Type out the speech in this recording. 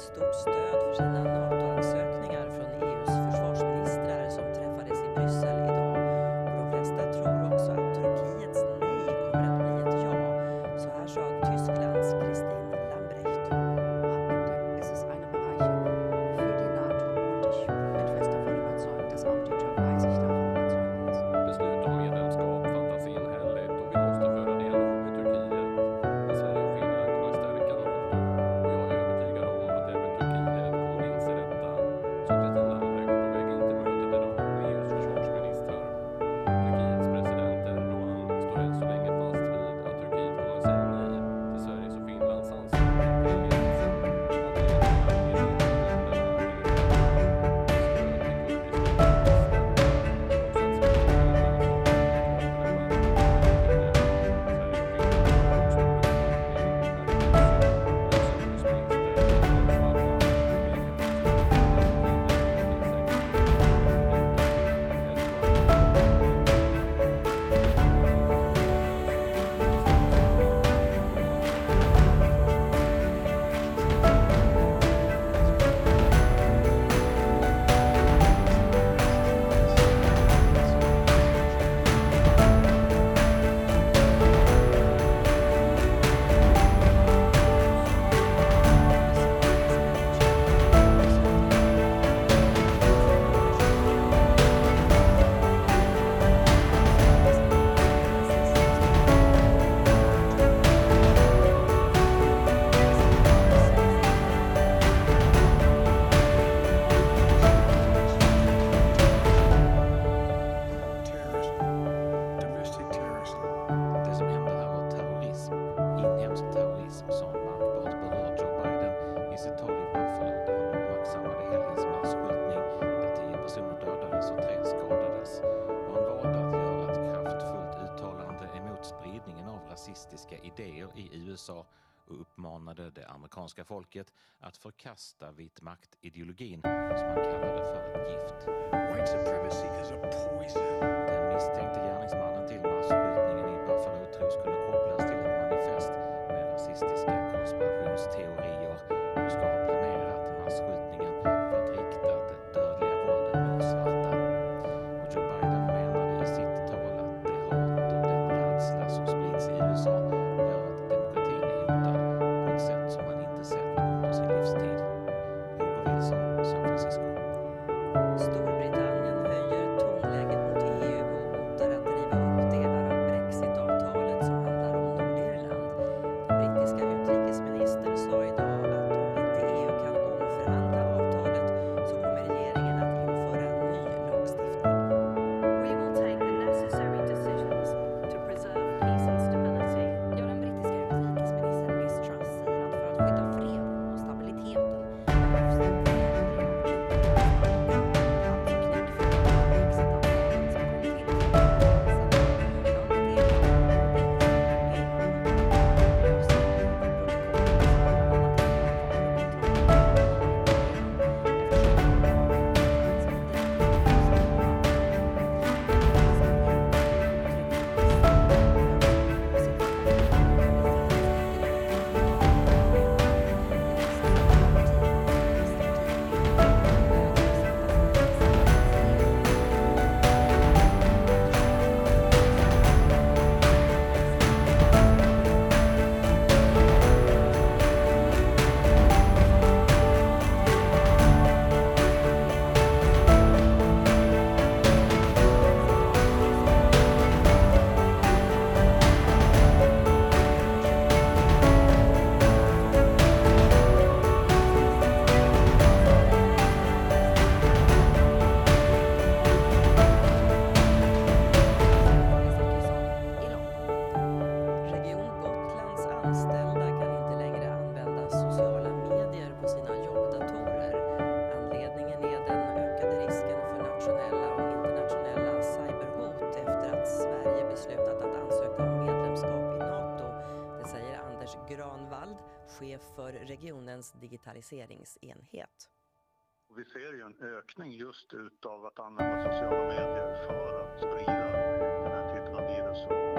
отступишь, то я движение на ногу. USA och uppmanade det amerikanska folket att förkasta vit makt-ideologin som han kallade för ett gift. White supremacy is a poison. Den misstänkte gärningsmannen till masskjutningen i Buffalo tros kunna kopplas till ett manifest med rasistiska konspirationsteorier Granvald, chef för regionens digitaliseringsenhet. Vi ser ju en ökning just utav att använda sociala medier för att sprida den här typen av virus